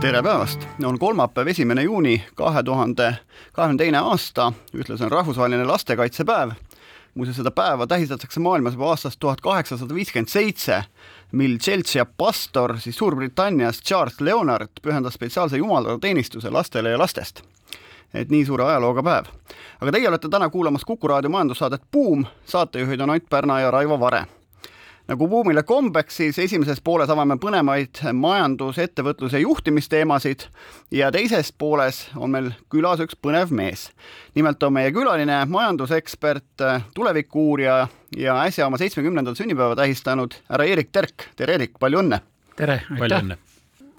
Tere päevast, on kolmapäev, esimene juuni kahe tuhande kahekümne teine aasta, ühtlasi on rahvusvaheline lastekaitsepäev. muuseas, seda päeva tähistatakse maailmas juba aastast tuhat kaheksasada viiskümmend seitse, mil Chelsea pastor siis Suurbritannias Charles Leonard pühendas spetsiaalse jumalateenistuse lastele ja lastest. Et nii suure ajalooga päev. aga teie olete täna kuulamas Kuku raadio majandussaadet Buum, saatejuhid on Ott Pärna ja Raivo Vare nagu buumile kombeks, siis esimeses pooles avame põnevaid majandus, ettevõtluse juhtimisteemasid ja teises pooles on meil külas üks põnev mees. nimelt on meie külaline majandusekspert, tuleviku-uurija ja äsja oma seitsmekümnendat sünnipäeva tähistanud härra Erik Terk. tere, Erik, palju õnne! tere, aitäh!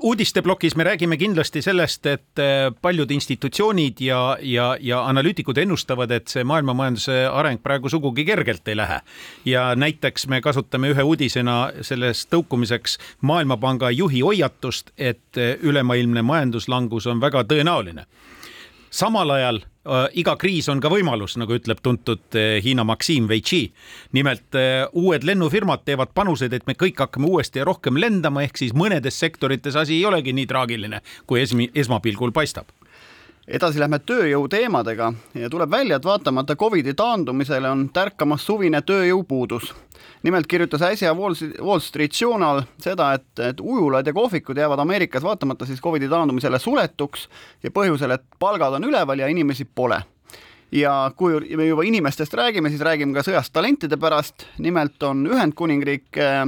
Uudisteplokis me räägime kindlasti sellest, et äh, paljud institutsioonid ja, ja, ja analüütikud ennustavad, et see maailma majanduse areng praegu sugugi kergelt ei lähe. ja näiteks me kasutame ühe uudisena selles tõukumiseks Maailmapanga juhi hoiatust, et äh, ülemaailmne majanduslangus on väga tõenäoline samal ajal iga kriis on ka võimalus, nagu ütleb tuntud äh, Hiina Maxim Weiqi. nimelt äh, uued lennufirmad teevad panuseid, et me kõik hakkame uuesti ja rohkem lendama, ehk siis mõnedes sektorites asi ei olegi nii traagiline, kui esmi, esmapilgul paistab edasi lähme tööjõu teemadega ja tuleb välja, et vaatamata Covidi taandumisele on tärkamas suvine tööjõupuudus. nimelt kirjutas äsja Wall, Street Journal seda, et, et ujulad ja kohvikud jäävad Ameerikas vaatamata siis Covidi taandumisele suletuks ja põhjusel, et palgad on üleval ja inimesi pole ja kui me juba inimestest räägime, siis räägime ka sõjast talentide pärast. nimelt on Ühendkuningriik eh,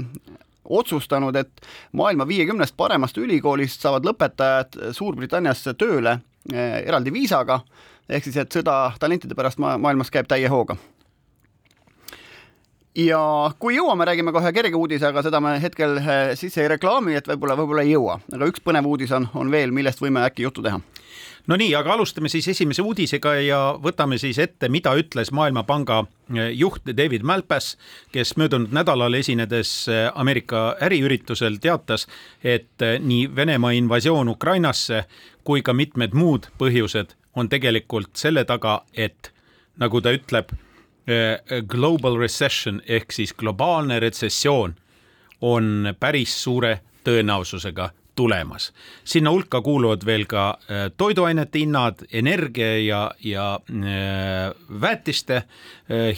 otsustanud, et maailma viiekümnest paremast ülikoolist saavad lõpetajad Suurbritanniasse tööle eraldi viisaga, ehk siis, et sõda talentide pärast ma maailmas käib täie hooga. ja kui jõuame, räägime kohe kerge uudise, aga seda me hetkel eh, sisse ei reklaami, et võib-olla, võib-olla ei jõua, aga üks põnev uudis on, on veel, millest võime äkki juttu teha no nii, aga alustame siis esimese uudisega ja võtame siis ette, mida ütles Maailmapanga eh, juht David Malpass, kes möödunud nädalal esinedes Ameerika äriüritusel teatas, et nii Venemaa invasioon Ukrainasse kui ka mitmed muud põhjused on tegelikult selle taga, et nagu ta ütleb, eh, global recession ehk siis globaalne retsessioon on päris suure tõenäosusega tulemas. sinna hulka kuuluvad veel ka eh, toiduainete hinnad, energia ja, ja väetiste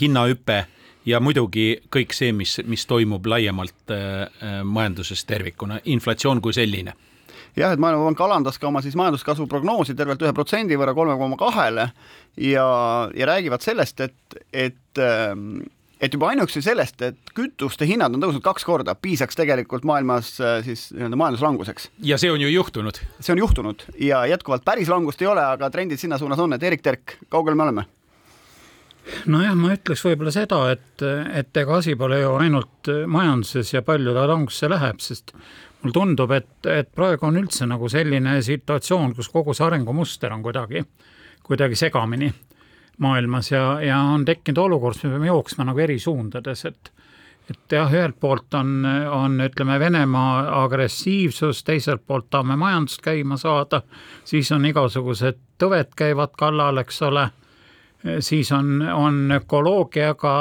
hinnahüpe ja muidugi kõik see, mis, mis toimub laiemalt majanduses tervikuna, inflatsioon kui selline jah, et Maailmapank alandas ka oma siis majanduskasvu prognoosi tervelt ühe protsendi võrra kolme koma kahele ja, ja räägivad sellest, et, et ähm, et juba ainuüksi sellest, et kütuste hinnad on tõusnud kaks korda, piisaks tegelikult maailmas äh, siis nii-öelda majanduslanguseks. ja see on ju juhtunud. see on juhtunud ja jätkuvalt päris langust ei ole, aga trendid sinna suunas on, et Erik Terk, kaugel me oleme? nojah, ma ütleks võib-olla seda, et, et ega asi pole ju ainult majanduses ja palju ta langusse läheb, sest mulle tundub, et, et praegu on üldse nagu selline situatsioon, kus kogu see arengumuster on kuidagi, kuidagi segamini maailmas ja, ja on tekkinud olukord, kus me peame jooksma nagu eri suundades, et et jah, ühelt poolt on, on ütleme, Venemaa agressiivsus, teiselt poolt tahame majandust käima saada, siis on igasugused tõved käivad kallal, eks ole, siis on, on ökoloogiaga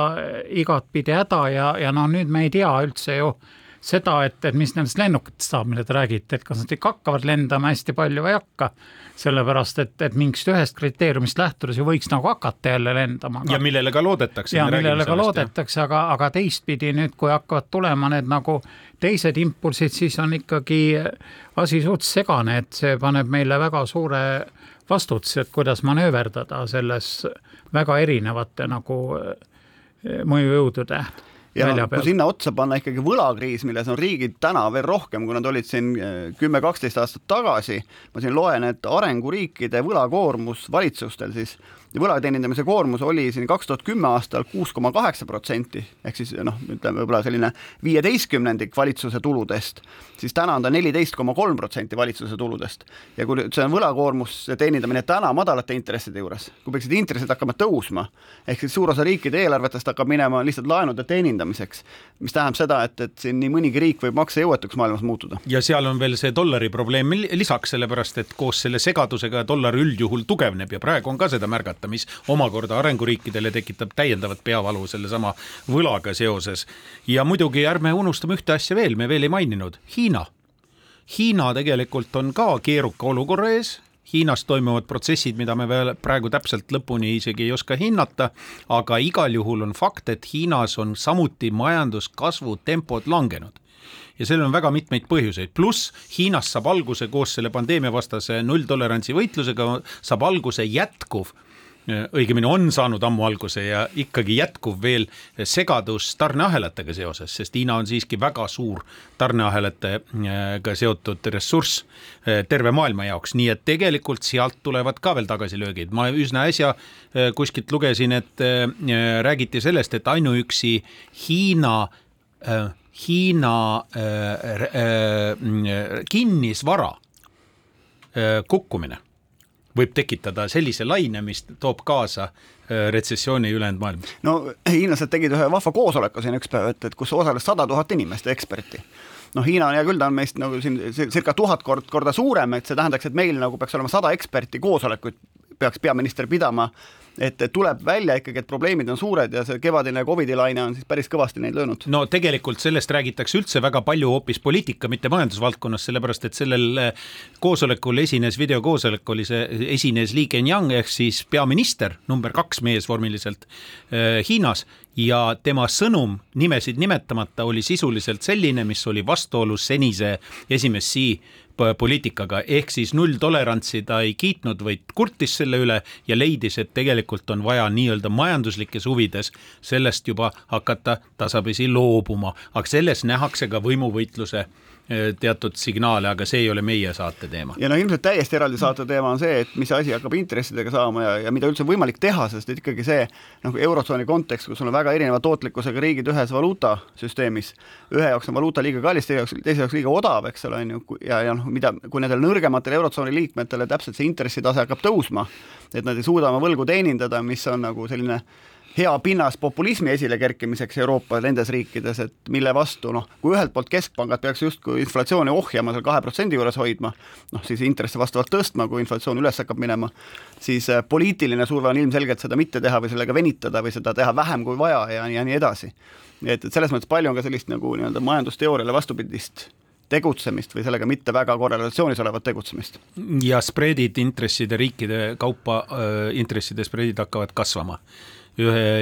igatpidi häda ja, ja noh, nüüd me ei tea üldse ju, seda, et, et mis nendest lennukitest saab, mille te räägite, et kas nad ikka hakkavad lendama hästi palju või ei hakka. sellepärast, et, et mingist ühest kriteeriumist lähtudes ju võiks nagu hakata jälle lendama. ja millele ka loodetakse. ja millele ka loodetakse, aga, aga teistpidi nüüd, kui hakkavad tulema need nagu teised impulsid, siis on ikkagi asi suht segane, et see paneb meile väga suure vastutuse, et kuidas manööverdada selles väga erinevate nagu mõjujõudude ja kui sinna otsa panna ikkagi võlakriis, milles on riigid täna veel rohkem, kui nad olid siin eh, kümme-kaksteist aastat tagasi, ma siin loen, et arenguriikide võlakoormus valitsustel siis võla teenindamise koormus oli siin kaks tuhat kümme aastal kuus koma kaheksa protsenti, ehk siis noh, ütleme võib-olla selline viieteistkümnendik valitsuse tuludest, siis täna on ta neliteist koma kolm protsenti valitsuse tuludest. ja kui see on võlakoormus teenindamine täna madalate intresside juures, kui peaksid intressid hakkama tõusma, ehk siis suur osa riikide eelarvetest hakkab minema lihtsalt laenude teenindamiseks, mis tähendab seda, et, et siin nii mõnigi riik võib maksejõuetuks maailmas muutuda. ja seal on veel see dollari probleem lisaks, sellepärast et koos selle segadusega dollar üldjuhul tugevneb ja praegu on ka seda märgata, mis omakorda arenguriikidele tekitab täiendavat peavalu sellesama võlaga seoses. ja muidugi ärme unustame ühte asja veel, me veel ei maininud, Hiina. Hiina tegelikult on ka keeruka olukorra ees Hiinas toimuvad protsessid, mida me veel praegu täpselt lõpuni isegi ei oska hinnata, aga igal juhul on fakt, et Hiinas on samuti majanduskasvu tempod langenud ja sellel on väga mitmeid põhjuseid, pluss Hiinas saab alguse koos selle pandeemiavastase nulltolerantsi võitlusega, saab alguse jätkuv õigemini on saanud ammu alguse ja ikkagi jätkuv veel segadus tarneahelatega seoses, sest Hiina on siiski väga suur tarneahelatega seotud ressurss eh, terve maailma jaoks, nii et tegelikult sealt tulevad ka veel tagasilöögid. ma üsna äsja eh, kuskilt lugesin, et räägiti sellest, et ainuüksi Hiina Hiina äh, äh, kinnisvara äh, kukkumine võib tekitada sellise laine, mis toob kaasa äh, retsessiooni ülejäänud maailmas. no hiinlased tegid ühe vahva koosoleku siin üks päev, et, et kus osales sada tuhat inimest ja eksperti. noh, Hiina on hea küll, ta on meist nagu siin circa tuhat kord, korda suurem, et see tähendaks, et meil nagu peaks olema sada eksperti koosolekuid peaks peaminister pidama et tuleb välja ikkagi, et probleemid on suured ja see kevadine Covidi laine on siis päris kõvasti neid löönud. no tegelikult sellest räägitakse üldse väga palju hoopis poliitika, mitte majandusvaldkonnas, sellepärast et sellel eh, koosolekul esines, videokoosolek oli see, esines Li Keqiang ehk siis peaminister, number kaks mees vormiliselt eh, Hiinas ja tema sõnum nimesid nimetamata oli sisuliselt selline, mis oli vastuolus senise esimees Xi poliitikaga, ehk siis nulltolerantsi ta ei kiitnud, vaid kurtis selle üle ja leidis, et tegelikult on vaja nii-öelda majanduslikes huvides sellest juba hakata tasapisi loobuma, aga selles nähakse ka võimuvõitluse teatud signaale, aga see ei ole meie saate teema. ja no ilmselt täiesti eraldi saate teema on see, et mis asi hakkab intressidega saama ja, ja mida üldse on võimalik teha, sest et ikkagi see nagu eurotsooni kontekst, kus on väga erineva tootlikkusega riigid ühes valuutasüsteemis, ühe jaoks on valuuta liiga kallis, teise jaoks, teise jaoks liiga odav, eks ole, on ju, ja, ja noh, mida, kui nendel nõrgematele eurotsooni liikmetele täpselt see intressitase hakkab tõusma, et nad ei suuda oma võlgu teenindada, mis on nagu selline hea pinnas populismi esilekerkimiseks Euroopa nendes riikides, et mille vastu noh, kui ühelt poolt keskpangad peaks justkui inflatsiooni ohjama seal kahe protsendi juures hoidma, noh siis intresse vastavalt tõstma, kui inflatsioon üles hakkab minema, siis äh, poliitiline surve on ilmselgelt seda mitte teha või sellega venitada või seda teha vähem kui vaja ja, ja nii edasi. et, et selles mõttes palju on ka sellist nagu nii-öelda majandusteooriale vastupidist tegutsemist või sellega mitte väga korrelatsioonis olevat tegutsemist. ja spreadid intresside riikide kaupa äh,, intresside spreadid hakkavad kasvama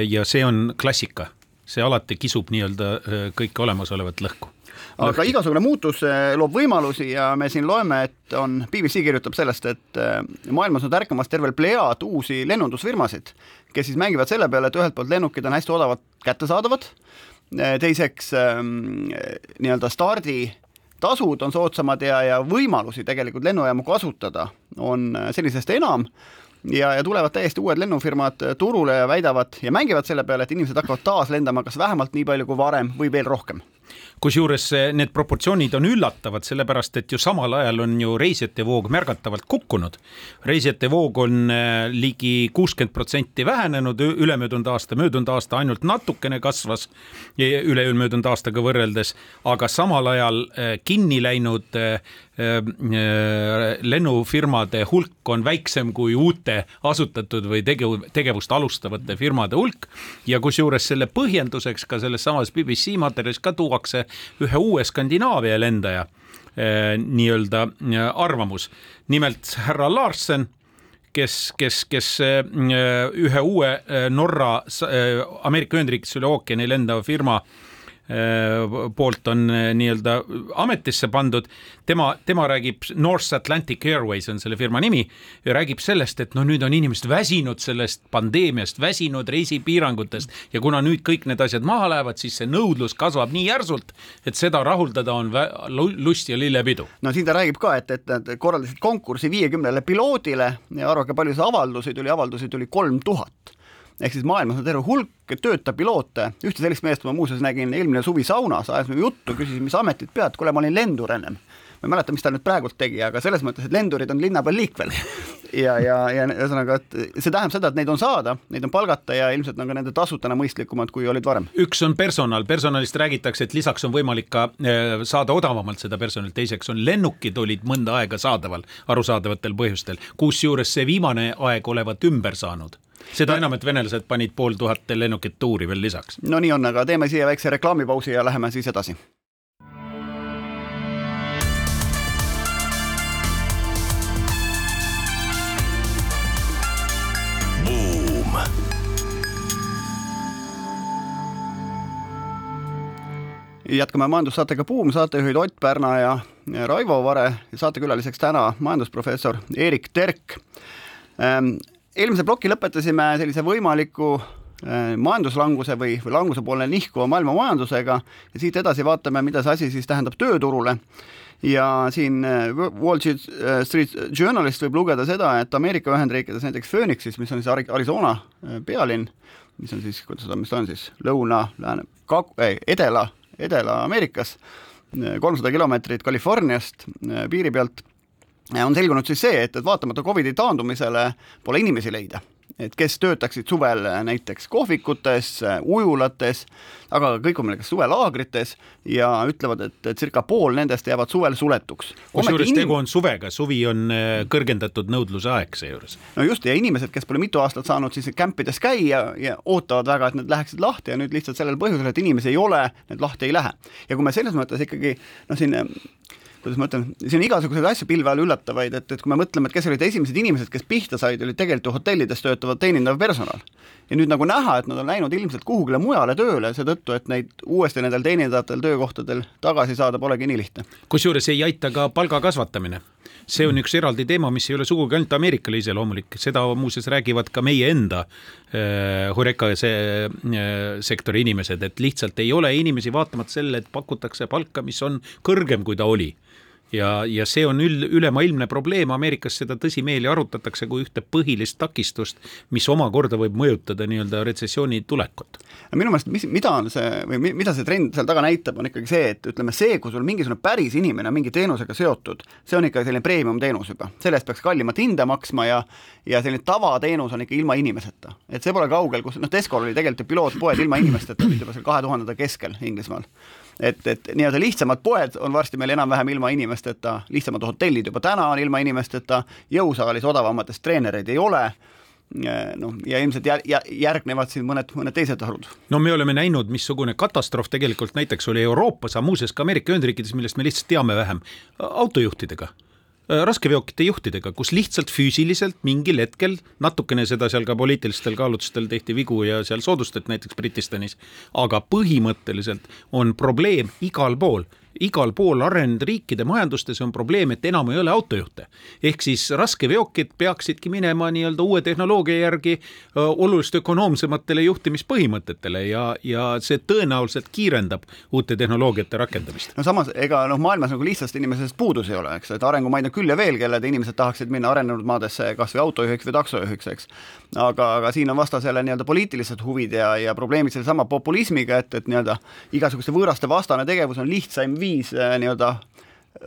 ja see on klassika, see alati kisub nii-öelda äh, kõike olemasolevat lõhku. Aga igasugune muutus äh, loob võimalusi ja me siin loeme, et on, BBC kirjutab sellest, et äh, maailmas on tärkamas tervel plejaad uusi lennundusfirmasid, kes siis mängivad selle peale, et ühelt poolt lennukid on hästi odavalt kättesaadavad, teiseks ähm, nii-öelda starditasud on soodsamad ja, ja võimalusi tegelikult lennujaamu kasutada on senisest enam ja, ja tulevad täiesti uued lennufirmad turule ja väidavad ja mängivad selle peale, et inimesed hakkavad taas lendama kas vähemalt nii palju kui varem või veel rohkem kusjuures eh, need proportsioonid on üllatavad, sellepärast et ju samal ajal on ju reisijate voog märgatavalt kukkunud. reisijate voog on eh, ligi kuuskümmend protsenti vähenenud ülemöödunud aasta, möödunud aasta ainult natukene kasvas üle-eelmöödunud aastaga võrreldes, aga samal ajal kinni läinud lennufirmade hulk on väiksem kui uute asutatud või tegev, tegevust alustavate firmade hulk ja kusjuures selle põhjenduseks ka selles samas BBC materjalis ka tuuakse ühe uue Skandinaavia lendaja eh, nii-öelda eh, arvamus. nimelt härra Larsen kes, kes, kes eh, ühe uue Norra, Ameerika Ühendriikides üle ookeani lendava firma poolt on nii-öelda ametisse pandud. tema, tema räägib, North Atlantic Airways on selle firma nimi, räägib sellest, et no nüüd on inimesed väsinud sellest pandeemiast, väsinud reisipiirangutest ja kuna nüüd kõik need asjad maha lähevad, siis see nõudlus kasvab nii järsult, et seda rahuldada on lust ja lillepidu. no siin ta räägib ka, et, et nad korraldasid konkursi viiekümnele piloodile ja arvake, palju see avaldusi tuli, avaldusi tuli kolm tuhat ehk siis maailmas on terve hulk tööta piloote, ühte sellist meest ma muuseas nägin eelmine suvi saunas, ajasime juttu, küsisin, mis ametit pead, kuule, ma olin lendur ennem. Ma ei mäleta, mis ta nüüd praegult tegi, aga selles mõttes, et lendurid on linna peal liikvel. ja, ja, ja ühesõnaga, et see tähendab seda, et neid on saada, neid on palgata ja ilmselt on ka nende tasud täna mõistlikumad, kui olid varem. üks on personal, personalist räägitakse, et lisaks on võimalik ka äh, saada odavamalt seda personali, teiseks on lennukid olid mõnda aega saadaval, arusaadavatel põhjustel, kusjuures see viimane aeg olevat ümber saanud seda enam, et venelased panid pool tuhat lennukit tuuri veel lisaks. no nii on, aga teeme siia väikse reklaamipausi ja läheme siis edasi jätkame majandussaatega Buum, saatejuhid Ott Pärna ja Raivo Vare, saatekülaliseks täna majandusprofessor Erik Terk. Ehm, eelmise ploki lõpetasime sellise võimaliku ehm, majanduslanguse või, või languse poole nihkuva maailma majandusega ja siit edasi vaatame, mida see asi siis tähendab tööturule. ja siin ehm, Wall Street Journalist võib lugeda seda, et Ameerika Ühendriikides näiteks Phoenixis, mis on siis Arizona pealinn, mis on siis, kuidas seda, mis ta on siis, lõuna, lääne, kak-, ei, edela Edela-Ameerikas, kolmsada kilomeetrit Californiast äh, piiri pealt, on selgunud siis see, et, et vaatamata Covidi taandumisele pole inimesi leida et kes töötaksid suvel näiteks kohvikutes, ujulates, aga ka kõikvõimalikes suvelaagrites ja ütlevad, et circa pool nendest jäävad suvel suletuks. kusjuures inim... tegu on suvega, suvi on äh, kõrgendatud nõudluse aeg seejuures. no just, ja inimesed, kes pole mitu aastat saanud siis kämpides käia ja ootavad väga, et need läheksid lahti ja nüüd lihtsalt sellel põhjusel, et inimesi ei ole, need lahti ei lähe. ja kui me selles mõttes ikkagi noh, siin kuidas ma ütlen, siin igasuguseid asju pilve all üllatavaid, et, et kui me mõtleme, et kes olid esimesed inimesed, kes pihta said, olid tegelikult ju hotellides töötavad teenindav personal. ja nüüd nagu näha, et nad on läinud ilmselt kuhugile mujale tööle seetõttu, et neid uuesti nendel teenindavatel töökohtadel tagasi saada polegi nii lihtne. kusjuures ei aita ka palga kasvatamine see on üks eraldi teema, mis ei ole sugugi ainult Ameerikale iseloomulik, seda muuseas räägivad ka meie enda äh, Horeca see, äh, sektori inimesed, et lihtsalt ei ole inimesi, vaatamata sellele, et pakutakse palka, mis on kõrgem, kui ta oli ja, ja see on ül-, ülemaailmne probleem, Ameerikas seda tõsimeeli arutatakse kui ühte põhilist takistust, mis omakorda võib mõjutada nii-öelda retsessiooni tulekut. minu meelest, mis, mida on see või mida see trend seal taga näitab, on ikkagi see, et ütleme, see, kui sul mingisugune päris inimene on mingi teenusega seotud, see on ikka selline premium-teenus juba, selle eest peaks kallimat hinda maksma ja ja selline tavateenus on ikka ilma inimeseta. et see pole kaugel, kus noh, Tescol oli tegelikult ju pilootpoed ilma inimesteta, olid juba seal kahe tuhandete keskel Inglismaal et, et nii-öelda lihtsamad poed on varsti meil enam-vähem ilma inimesteta, lihtsamad hotellid juba täna on ilma inimesteta, jõusaalis odavamatest treenereid ei ole noh, ja ilmselt jär, järgnevad siin mõned, mõned teised harud. no me oleme näinud, missugune katastroof tegelikult näiteks oli Euroopas, aga muuseas ka Ameerika Ühendriikides, millest me lihtsalt teame vähem, autojuhtidega raskeveokite juhtidega, kus lihtsalt füüsiliselt mingil hetkel natukene seda seal ka poliitilistel kaalutlustel tehti vigu ja seal soodustati näiteks Britistanis, aga põhimõtteliselt on probleem igal pool igal pool arenenud riikide majandustes on probleem, et enam ei ole autojuhte. ehk siis raskeveokid peaksidki minema nii-öelda uue tehnoloogia järgi oluliselt ökonoomsematele juhtimispõhimõtetele ja, ja see tõenäoliselt kiirendab uute tehnoloogiate rakendamist. no samas, ega noh, maailmas nagu lihtsast inimesest puudus ei ole, eks, et arengumaid on küll ja veel, kelle inimesed tahaksid minna arenenud maadesse kas või autojuhiks või taksojuhiks, eks. aga, aga siin on vastasele nii-öelda poliitilised huvid ja, ja probleemid sellesama populismiga, et, et nii-öelda igasuguste võõraste vastane tegevus on lihtsaim viis äh, nii-öelda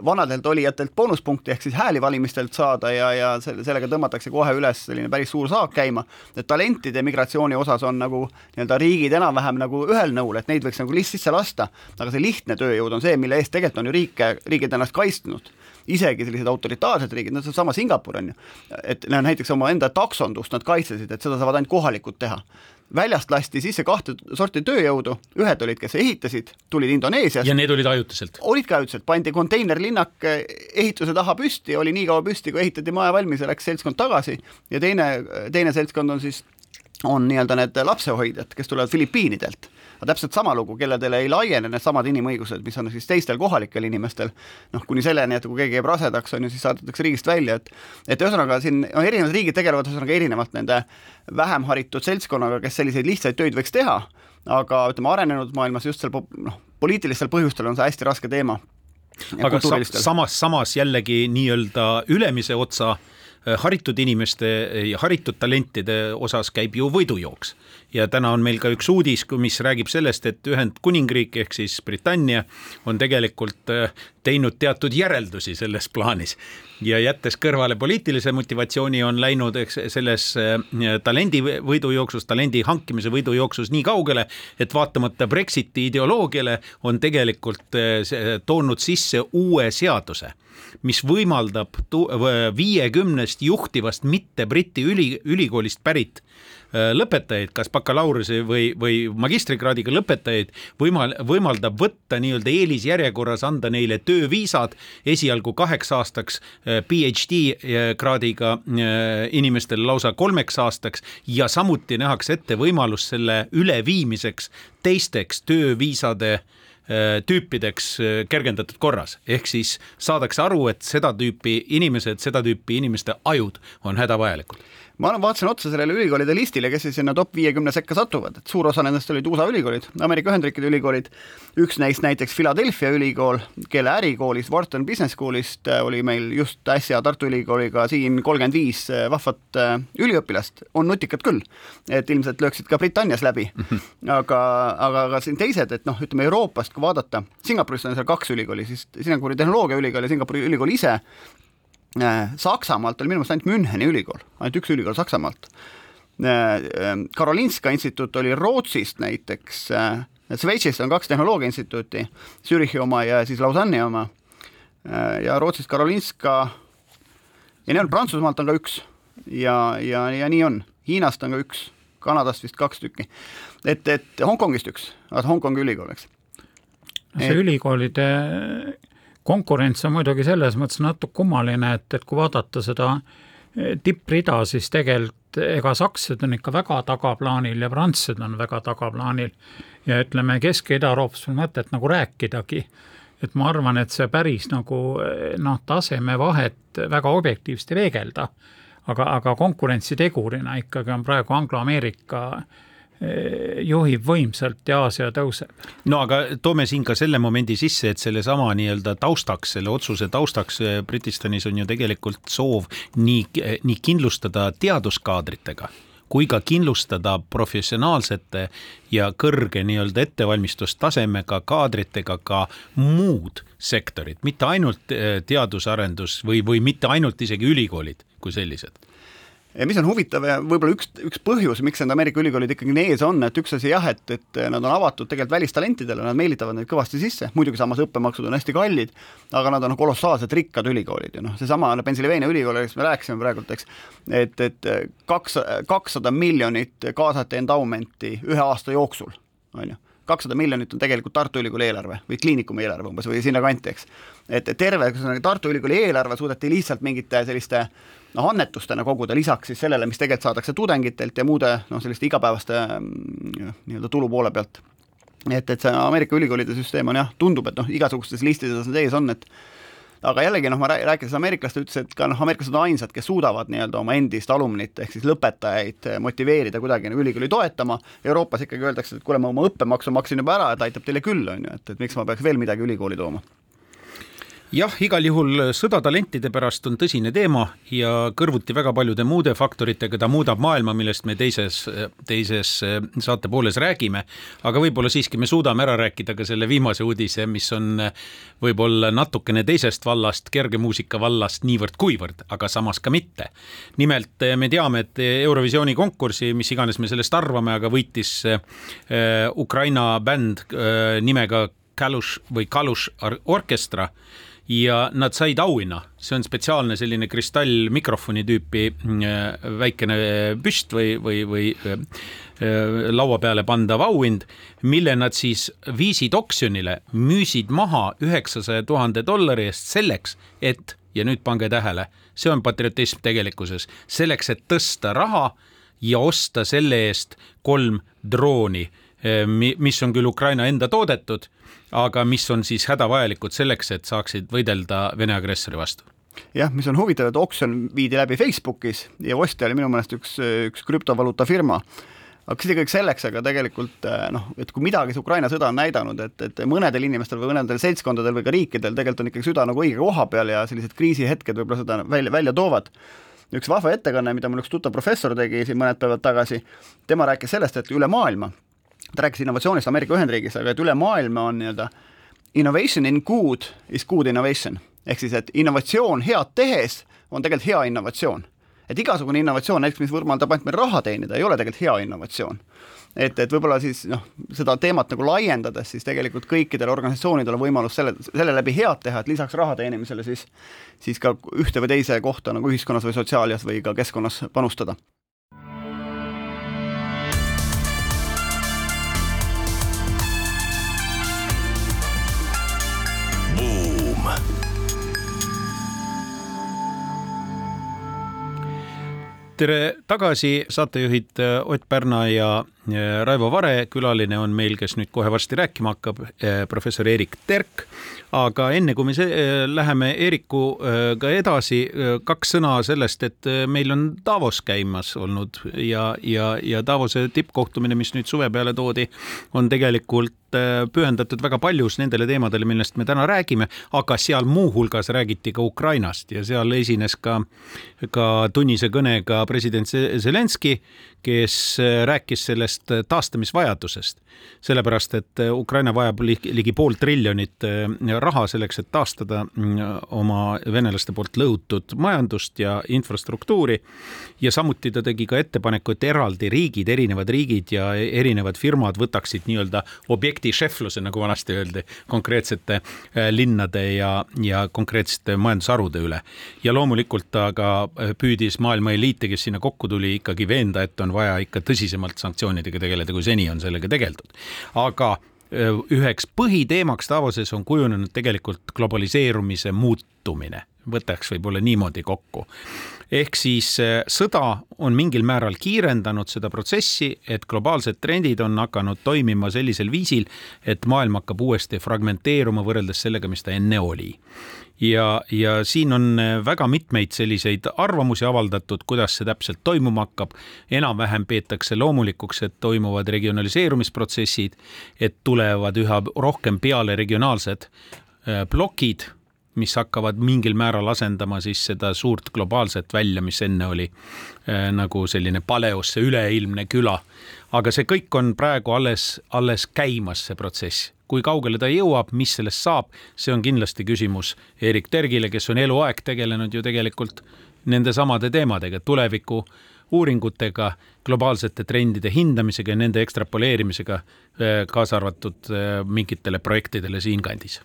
vanadelt olijatelt boonuspunkti ehk siis hääli valimistelt saada ja, ja selle, sellega tõmmatakse kohe üles selline päris suur saak käima. et talentide migratsiooni osas on nagu nii-öelda riigid enam-vähem nagu ühel nõul, et neid võiks nagu lihtsalt sisse lasta, aga see lihtne tööjõud on see, mille eest tegelikult on ju riike, riigid ennast kaitsnud. Isegi sellised autoritaarsed riigid, no seesama Singapur on ju, et näiteks omaenda taksondust nad kaitsesid, et seda saavad ainult kohalikud teha väljast lasti sisse kahte sorti tööjõudu, ühed olid, kes ehitasid, tulid Indoneesiast. ja need olid ajutiselt? olid ka ajutiselt, pandi konteinerlinnak eh, ehituse taha püsti, oli nii kaua püsti, kui ehitati maja valmis ja läks seltskond tagasi ja teine, teine seltskond on siis, on nii-öelda need lapsehoidjad, kes tulevad Filipiinidelt aga täpselt sama lugu, kelledele ei laiene needsamad inimõigused, mis on siis teistel kohalikel inimestel, noh, kuni selleni, et kui keegi jääb rasedaks, on ju, siis saadetakse riigist välja, et et ühesõnaga siin no erinevad riigid tegelevad ühesõnaga erinevalt nende vähem haritud seltskonnaga, kes selliseid lihtsaid töid võiks teha, aga ütleme, arenenud maailmas just seal noh, poliitilistel põhjustel on see hästi raske teema. aga samas, samas jällegi nii-öelda ülemise otsa Äh, haritud inimeste ja haritud talentide osas käib ju võidujooks. ja täna on meil ka üks uudis, mis räägib sellest, et Ühendkuningriik ehk siis Britannia on tegelikult äh, teinud teatud järeldusi selles plaanis ja jättes kõrvale poliitilise motivatsiooni, on läinud eks selles äh, talendi võidujooksus, talendi hankimise võidujooksus nii kaugele, et vaatamata Brexiti ideoloogiale on tegelikult toonud sisse uue seaduse mis võimaldab viiekümnest juhtivast mitte Briti üli, ülikoolist pärit äh, lõpetajaid, kas bakalaureuse või, või magistrikraadiga lõpetajaid, võimal-, võimaldab võtta nii-öelda eelisjärjekorras, anda neile tööviisad esialgu kaheks aastaks, äh, PhD äh, kraadiga inimestele lausa kolmeks aastaks ja samuti nähakse ette võimalus selle üleviimiseks teisteks tööviisade äh, tüüpideks äh, kergendatud korras, ehk siis saadakse aru, et seda tüüpi inimesed, seda tüüpi inimeste ajud on hädavajalikud ma vaatasin otsa sellele ülikoolide listile, kes siis sinna top viiekümne sekka satuvad, et suur osa nendest olid USA ülikoolid, Ameerika Ühendriikide ülikoolid, üks neist näiteks Philadelphia ülikool, kelle ärikoolist, Wharton Business School'ist äh, oli meil just äsja Tartu Ülikooliga siin kolmkümmend viis äh, vahvat äh, üliõpilast, on nutikad küll, et ilmselt lööksid ka Britannias läbi, aga, aga, aga siin teised, et noh, ütleme Euroopast, kui vaadata, Singapuris on seal kaks ülikooli, siis Singapuri tehnoloogiaülikool ja Singapuri ülikool ise Saksamaalt oli minu meelest ainult Müncheni ülikool, ainult üks ülikool Saksamaalt. Äh, äh, Karolinska instituut oli Rootsist näiteks, Šveitsist on kaks tehnoloogia instituuti, Zürichi oma ja siis Lausanne'i oma. ja Rootsist Karolinska ja on, Prantsusmaalt on ka üks ja, ja, ja nii on, Hiinast on ka üks, Kanadast vist kaks tükki. et, et Hongkongist üks, Hongkongi ülikool, eks. see et... ülikoolide konkurents on muidugi selles mõttes natuke kummaline, et, et kui vaadata seda eh, tipprida, siis tegelikult ega sakslased on ikka väga tagaplaanil ja prantslased on väga tagaplaanil. ja ütleme, Kesk- ja Ida-Euroopas pole mõtet nagu rääkidagi. et ma arvan, et see päris nagu eh, noh, tasemevahet väga objektiivselt ei peegelda. aga, aga konkurentsitegurina ikkagi on praegu Anglo-Ameerika Eh, juhib võimsalt ja Aasia tõuseb. no aga toome siin ka selle momendi sisse, et sellesama nii-öelda taustaks, selle otsuse taustaks eh, Britistanis on ju tegelikult soov nii, nii kindlustada teaduskaadritega kui ka kindlustada professionaalsete ja kõrge nii-öelda ettevalmistustasemega kaadritega ka muud sektorid, mitte ainult eh, teadusarendus või, või mitte ainult isegi ülikoolid kui sellised ja mis on huvitav ja võib-olla üks, üks põhjus, miks need Ameerika ülikoolid ikkagi nii ees on, et üks asi jah, et, et nad on avatud tegelikult välistalentidele, nad meelitavad neid kõvasti sisse, muidugi samas õppemaksud on hästi kallid, aga nad on kolossaalselt rikkad ülikoolid ja noh, seesama Pennsylvania ülikool, kellest me rääkisime praegult, eks, et, et kaks, kakssada miljonit kaasati endowment'i ühe aasta jooksul, on ju kakssada miljonit on tegelikult Tartu Ülikooli eelarve või kliinikumi eelarve umbes või sinnakanti, eks. et terve Tartu Ülikooli eelarve suudeti lihtsalt mingite selliste noh, annetustena koguda, lisaks siis sellele, mis tegelikult saadakse tudengitelt ja muude noh, selliste igapäevaste mm, nii-öelda tulu poole pealt. et, et see Ameerika ülikoolide süsteem on jah, tundub, et noh, igasugustes listides nad ees on, et aga jällegi noh, ma rääkides ameeriklaste, ütles, et ka noh, ameeriklased on ainsad, kes suudavad nii-öelda oma endist alumnit ehk siis lõpetajaid motiveerida kuidagi nagu ülikooli toetama, Euroopas ikkagi öeldakse, et kuule, ma oma õppemaksu maksin juba ära, et aitab teile küll, on ju, et, et miks ma peaks veel midagi ülikooli tooma jah, igal juhul sõda talentide pärast on tõsine teema ja kõrvuti väga paljude muude faktoritega ta muudab maailma, millest me teises, teises saate pooles räägime. aga võib-olla siiski me suudame ära rääkida ka selle viimase uudise, mis on võib-olla natukene teisest vallast, kergemuusika vallast niivõrd-kuivõrd, aga samas ka mitte. nimelt me teame, et Eurovisiooni konkursi, mis iganes me sellest arvame, aga võitis äh, Ukraina bänd äh, nimega Kalush või Kalush orkestra ja nad said auhinna, see on spetsiaalne selline kristallmikrofoni tüüpi äh, väikene püst või, või, või äh, laua peale pandav auhind, mille nad siis viisid oksjonile, müüsid maha üheksasaja tuhande dollari eest selleks, et ja nüüd pange tähele, see on patriotism tegelikkuses, selleks, et tõsta raha ja osta selle eest kolm drooni mis on küll Ukraina enda toodetud, aga mis on siis hädavajalikud selleks, et saaksid võidelda Vene agressori vastu jah, mis on huvitav, et oksjon viidi läbi Facebookis ja ostja oli minu meelest üks, üks krüptovaluuta firma aga see kõik selleks, aga tegelikult eh, noh, et kui midagi see Ukraina sõda on näidanud, et, et mõnedel inimestel või mõnedel seltskondadel või ka riikidel tegelikult on ikkagi süda nagu õige koha peal ja sellised kriisihetked võib-olla seda välja, välja toovad. üks vahva ettekanne, mida mul üks tuttav professor tegi siin mõned päevad tagasi, tema rääkis sellest, et üle maailma, ta rääkis innovatsioonist Ameerika Ühendriigis, aga et üle maailma on nii-öelda innovation in good is good innovation. ehk siis, et innovatsioon head tehes on tegelikult hea innovatsioon et igasugune innovatsioon, näiteks mis võimaldab ainult meil raha teenida, ei ole tegelikult hea innovatsioon. et, et võib-olla siis noh, seda teemat nagu laiendades, siis tegelikult kõikidel organisatsioonidel on võimalus selle, selle läbi head teha, et lisaks raha teenimisele siis siis ka ühte või teise kohta nagu ühiskonnas või sotsiaalias või ka keskkonnas panustada tere tagasi, saatejuhid äh, Ott Pärna ja äh, Raivo Vare, külaline on meil, kes nüüd kohe varsti rääkima hakkab, äh, professor Erik Terk. aga enne kui me läheme Eerikuga edasi, kaks sõna sellest, et meil on Davos käimas olnud ja, ja, ja Davose tippkohtumine, mis nüüd suve peale toodi, on tegelikult pühendatud väga paljus nendele teemadele, millest me täna räägime, aga seal muuhulgas räägiti ka Ukrainast ja seal esines ka, ka tunnise kõnega president Zelenskõi, kes rääkis sellest taastamisvajadusest. sellepärast, et Ukraina vajab ligi pool triljonit raha selleks, et taastada mm, oma venelaste poolt lõhutud majandust ja infrastruktuuri. ja samuti ta tegi ka ettepaneku, et eraldi riigid, erinevad riigid ja erinevad firmad võtaksid nii-öelda objekti šefluse, nagu vanasti öeldi, konkreetsete linnade ja, ja konkreetsete majandusharude üle. ja loomulikult ta ka püüdis maailma eliite, kes sinna kokku tuli, ikkagi veenda, et on vaja ikka tõsisemalt sanktsioonidega tegeleda, kui seni on sellega tegeldud. aga üheks põhiteemaks Davoses on kujunenud tegelikult globaliseerumise muutumine, võtaks võib-olla niimoodi kokku. ehk siis sõda on mingil määral kiirendanud seda protsessi, et globaalsed trendid on hakanud toimima sellisel viisil, et maailm hakkab uuesti fragmenteeruma võrreldes sellega, mis ta enne oli ja, ja siin on äh, väga mitmeid selliseid arvamusi avaldatud, kuidas see täpselt toimuma hakkab. enam-vähem peetakse loomulikuks, et toimuvad regionaliseerumisprotsessid, et tulevad üha rohkem peale regionaalsed äh, plokid mis hakkavad mingil määral asendama siis seda suurt globaalset välja, mis enne oli äh, nagu selline paleosse üleilmne küla. aga see kõik on praegu alles, alles käimas, see protsess kui kaugele ta jõuab, mis sellest saab, see on kindlasti küsimus Erik Tergile, kes on eluaeg tegelenud ju tegelikult nendesamade teemadega, tuleviku uuringutega, globaalsete trendide hindamisega ja nende ekstrapoleerimisega, eh, kaasa arvatud eh, mingitele projektidele siinkandis.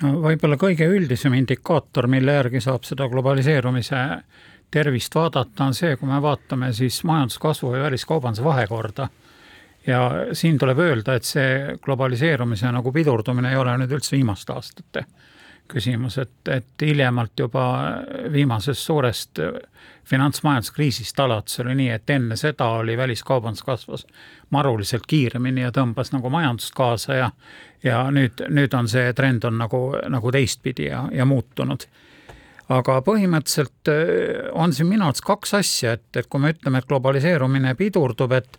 No võib-olla kõige üldisem indikaator, mille järgi saab seda globaliseerumise tervist vaadata, on see, kui me vaatame siis majanduskasvu ja väliskaubanduse vahekorda ja siin tuleb öelda, et see globaliseerumise nagu pidurdumine ei ole nüüd üldse viimaste aastate küsimus, et, et hiljemalt juba viimasest suurest finantsmajanduskriisist alates oli nii, et enne seda oli väliskaubandus kasvas maruliselt kiiremini ja tõmbas nagu majandust kaasa ja ja nüüd, nüüd on see trend on nagu, nagu teistpidi ja, ja muutunud. Aga põhimõtteliselt on siin minu arvates kaks asja, et, et kui me ütleme, et globaliseerumine pidurdub, et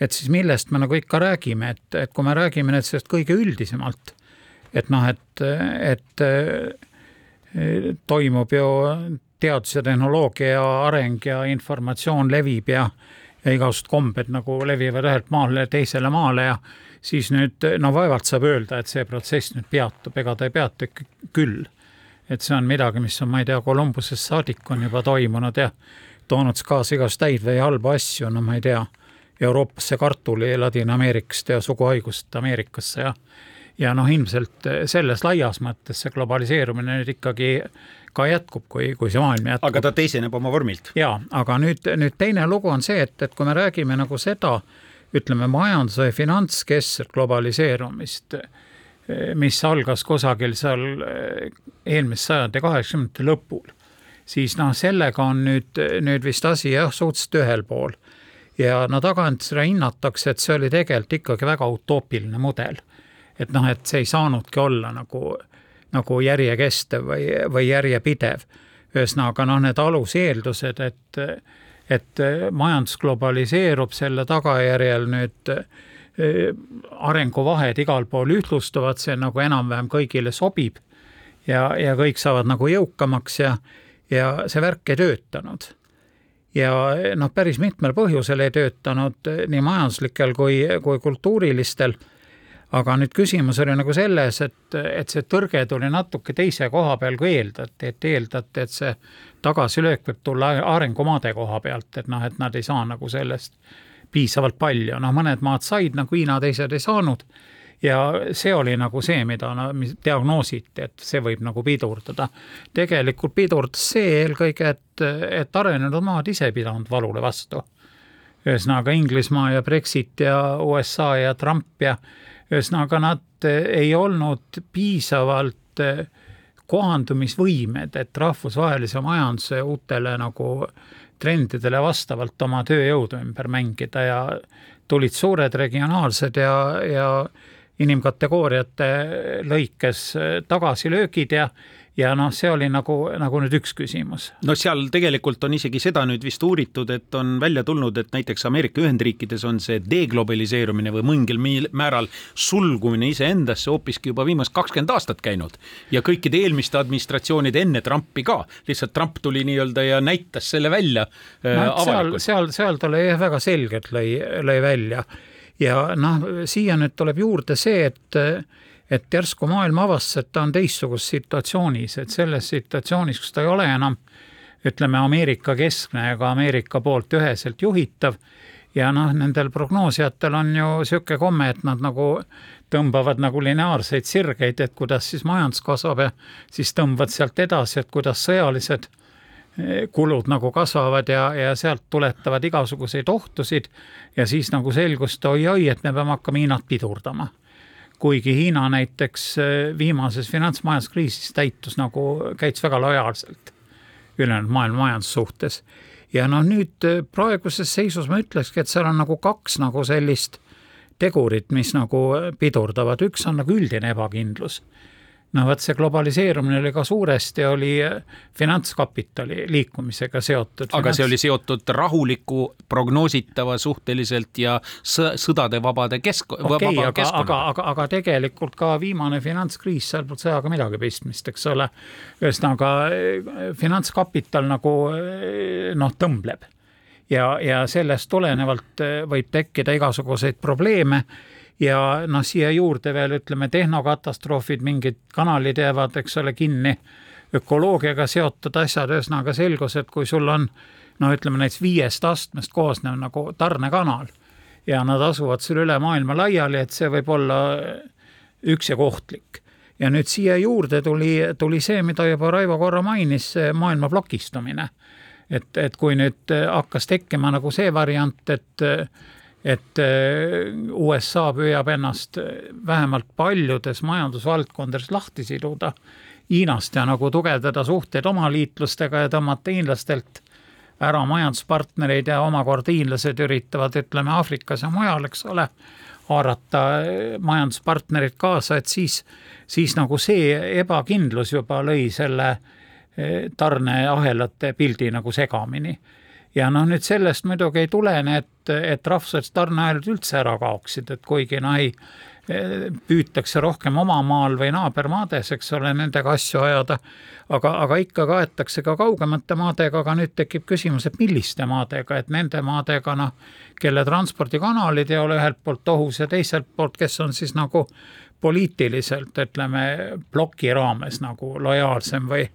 et siis millest me nagu ikka räägime, et, et kui me räägime nüüd sellest kõige üldisemalt, et noh, et, et toimub ju teadus ja tehnoloogia areng ja informatsioon levib ja, ja igasugused kombed nagu levivad ühelt maale teisele maale ja siis nüüd no vaevalt saab öelda, et see protsess nüüd peatub, ega ta ei peatu küll. et see on midagi, mis on, ma ei tea, Kolumbusest saadik on juba toimunud ja toonud kaasa igasuguseid häid või halbu asju, no ma ei tea Euroopasse kartuli Ladina-Ameerikast ja suguhaigust Ameerikasse ja ja noh, ilmselt selles laias mõttes see globaliseerumine nüüd ikkagi ka jätkub, kui, kui see maailm jätkub. aga ta teiseneb oma vormilt. jaa, aga nüüd, nüüd teine lugu on see, et, et kui me räägime nagu seda, ütleme majandus- või finantskeskset globaliseerumist, mis algas kusagil seal eelmise sajandi kaheksakümnendate lõpul, siis noh, sellega on nüüd, nüüd vist asi jah, suhteliselt ühel pool ja no tagantjärele hinnatakse, et see oli tegelikult ikkagi väga utoopiline mudel. et noh, et see ei saanudki olla nagu, nagu järjekestev või, või järjepidev. ühesõnaga noh, need aluseeldused, et, et majandus globaliseerub, selle tagajärjel nüüd eh, arenguvahed igal pool ühtlustuvad, see nagu enam-vähem kõigile sobib ja, ja kõik saavad nagu jõukamaks ja, ja see värk ei töötanud ja noh, päris mitmel põhjusel ei töötanud nii majanduslikel kui, kui kultuurilistel. aga nüüd küsimus oli nagu selles, et, et see tõrge tuli natuke teise koha peal, kui eeldati, et eeldati, et see tagasilöök võib tulla arengumaade koha pealt, et noh, et nad ei saa nagu sellest piisavalt palju, noh, mõned maad said nagu Hiina, teised ei saanud ja see oli nagu see, mida no, diagnoositi, et see võib nagu pidurdada. tegelikult pidurdas see eelkõige, et, et arenenud maad ise ei pidanud valule vastu. ühesõnaga Inglismaa ja Brexit ja USA ja Trump ja ühesõnaga nad ei olnud piisavalt kohandumisvõimed, et rahvusvahelise majanduse uutele nagu trendidele vastavalt oma tööjõudu ümber mängida ja tulid suured regionaalsed ja, ja inimkategooriate lõikes tagasilöögid ja ja noh, see oli nagu, nagu nüüd üks küsimus. no seal tegelikult on isegi seda nüüd vist uuritud, et on välja tulnud, et näiteks Ameerika Ühendriikides on see deglobaliseerumine või mingil määral sulgumine iseendasse hoopiski juba viimased kakskümmend aastat käinud ja kõikide eelmiste administratsioonide enne Trumpi ka, lihtsalt Trump tuli nii-öelda ja näitas selle välja äh, no, avalikult. seal, seal, seal ta lõi väga selgelt lõi, lõi välja ja noh, siia nüüd tuleb juurde see, et et järsku maailm avastas, et ta on teistsuguses situatsioonis, et selles situatsioonis, kus ta ei ole enam ütleme, Ameerika keskne ega Ameerika poolt üheselt juhitav. Ja noh, nendel prognoosijatel on ju niisugune komme, et nad nagu tõmbavad nagu lineaarseid sirgeid, et kuidas siis majandus kasvab ja siis tõmbavad sealt edasi, et kuidas sõjalised kulud nagu kasvavad ja, ja sealt tuletavad igasuguseid ohtusid ja siis nagu selgus, et oi-oi, et me peame hakkama Hiinat pidurdama. kuigi Hiina näiteks äh, viimases finantsmajanduskriisis täitus nagu, käitus väga lojaalselt ülejäänud maailma majanduse suhtes. ja noh, nüüd äh, praeguses seisus ma ütlekski, et seal on nagu kaks nagu sellist tegurit, mis nagu pidurdavad, üks on nagu üldine ebakindlus no vot, see globaliseerumine oli ka suuresti, oli äh, finantskapitali liikumisega seotud. aga see oli seotud rahuliku, prognoositava suhteliselt ja sõdade vabade kesk- okay,, vaba aga, aga, aga, aga tegelikult ka viimane finantskriis, seal polnud sõjaga midagi pistmist, eks ole. ühesõnaga äh, finantskapital nagu äh, noh, tõmbleb ja, ja sellest tulenevalt võib tekkida igasuguseid probleeme ja noh, siia juurde veel ütleme tehnokatastroofid, mingid kanalid jäävad, eks ole, kinni, ökoloogiaga seotud asjad, ühesõnaga selgus, et kui sul on no ütleme näiteks viiest astmest koosnev nagu tarnekanal ja nad asuvad sul üle maailma laiali, et see võib olla üksjagu ohtlik. ja nüüd siia juurde tuli, tuli see, mida juba Raivo korra mainis, see maailma plokistumine. et, et kui nüüd hakkas tekkima nagu see variant, et et äh, USA püüab ennast äh, vähemalt paljudes majandusvaldkondades lahti siduda Hiinast ja nagu tugevdada suhteid oma liitlastega ja tõmmata hiinlastelt ära majanduspartnereid ja omakorda hiinlased üritavad, ütleme Aafrikas ja mujal, eks ole, haarata äh, majanduspartnerid kaasa, et siis, siis nagu see ebakindlus juba lõi selle tarneahelate pildi nagu segamini ja noh, nüüd sellest muidugi ei tulene, et, et rahvusvahelised tarneahelad üldse ära kaoksid, et kuigi noh, ei püütakse rohkem oma maal või naabermaades, eks ole, nendega asju ajada, aga, aga ikka kaetakse ka kaugemate maadega, aga nüüd tekib küsimus, et milliste maadega, et nende maadega, noh, kelle transpordikanalid ei ole ühelt poolt ohus ja teiselt poolt, kes on siis nagu poliitiliselt, ütleme, ploki raames nagu lojaalsem või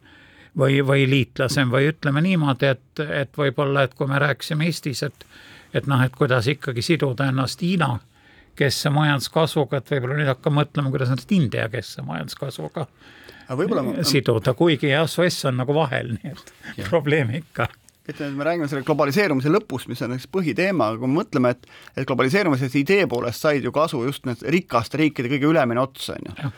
või, või liitlasem või ütleme niimoodi, et, et võib-olla, et kui me rääkisime Eestis, et et noh, et kuidas ikkagi siduda ennast Hiina keskse majanduskasvuga, et võib-olla nüüd hakkame mõtlema, kuidas ennast India keskse majanduskasvuga ma... siduda, kuigi jah, SOS on nagu vahel, nii et ja. probleem ikka ütleme, et me räägime selle globaliseerumise lõpust, mis on üks põhiteema, aga kui me mõtleme, et et globaliseerumisest idee poolest said ju kasu just need rikaste riikide kõige ülemine ots, on ju.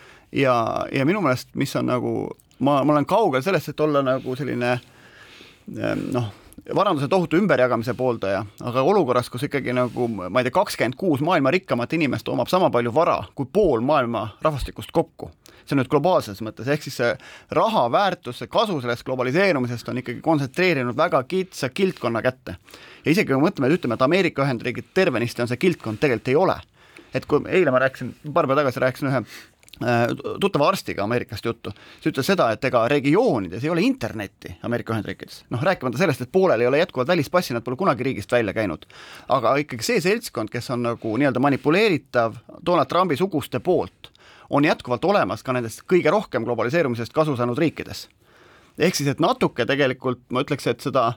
ja, ja minu meelest, mis on nagu ma, ma olen kaugel sellest, et olla nagu selline ehm, noh, varanduse tohutu ümberjagamise pooldaja, aga olukorras, kus ikkagi nagu ma ei tea, kakskümmend kuus maailma rikkamat inimest omab sama palju vara kui pool maailma rahvastikust kokku, see on nüüd globaalses mõttes, ehk siis see raha väärtus, see kasu sellest globaliseerumisest on ikkagi kontsentreerinud väga kitsa kildkonna kätte. ja isegi kui me mõtleme, et ütleme, et Ameerika Ühendriigid tervenisti on see kildkond, tegelikult ei ole. et kui eile ma rääkisin, paar päeva tagasi rääkisin ühe tuttava arstiga Ameerikast juttu, siis ütles seda, et ega regioonides ei ole internetti Ameerika Ühendriikides, noh rääkimata sellest, et poolel ei ole jätkuvalt välispassi, nad pole kunagi riigist välja käinud. aga ikkagi see seltskond, kes on nagu nii-öelda manipuleeritav Donald Trumpi suguste poolt, on jätkuvalt olemas ka nendest kõige rohkem globaliseerumisest kasu saanud riikides. ehk siis, et natuke tegelikult ma ütleks, et seda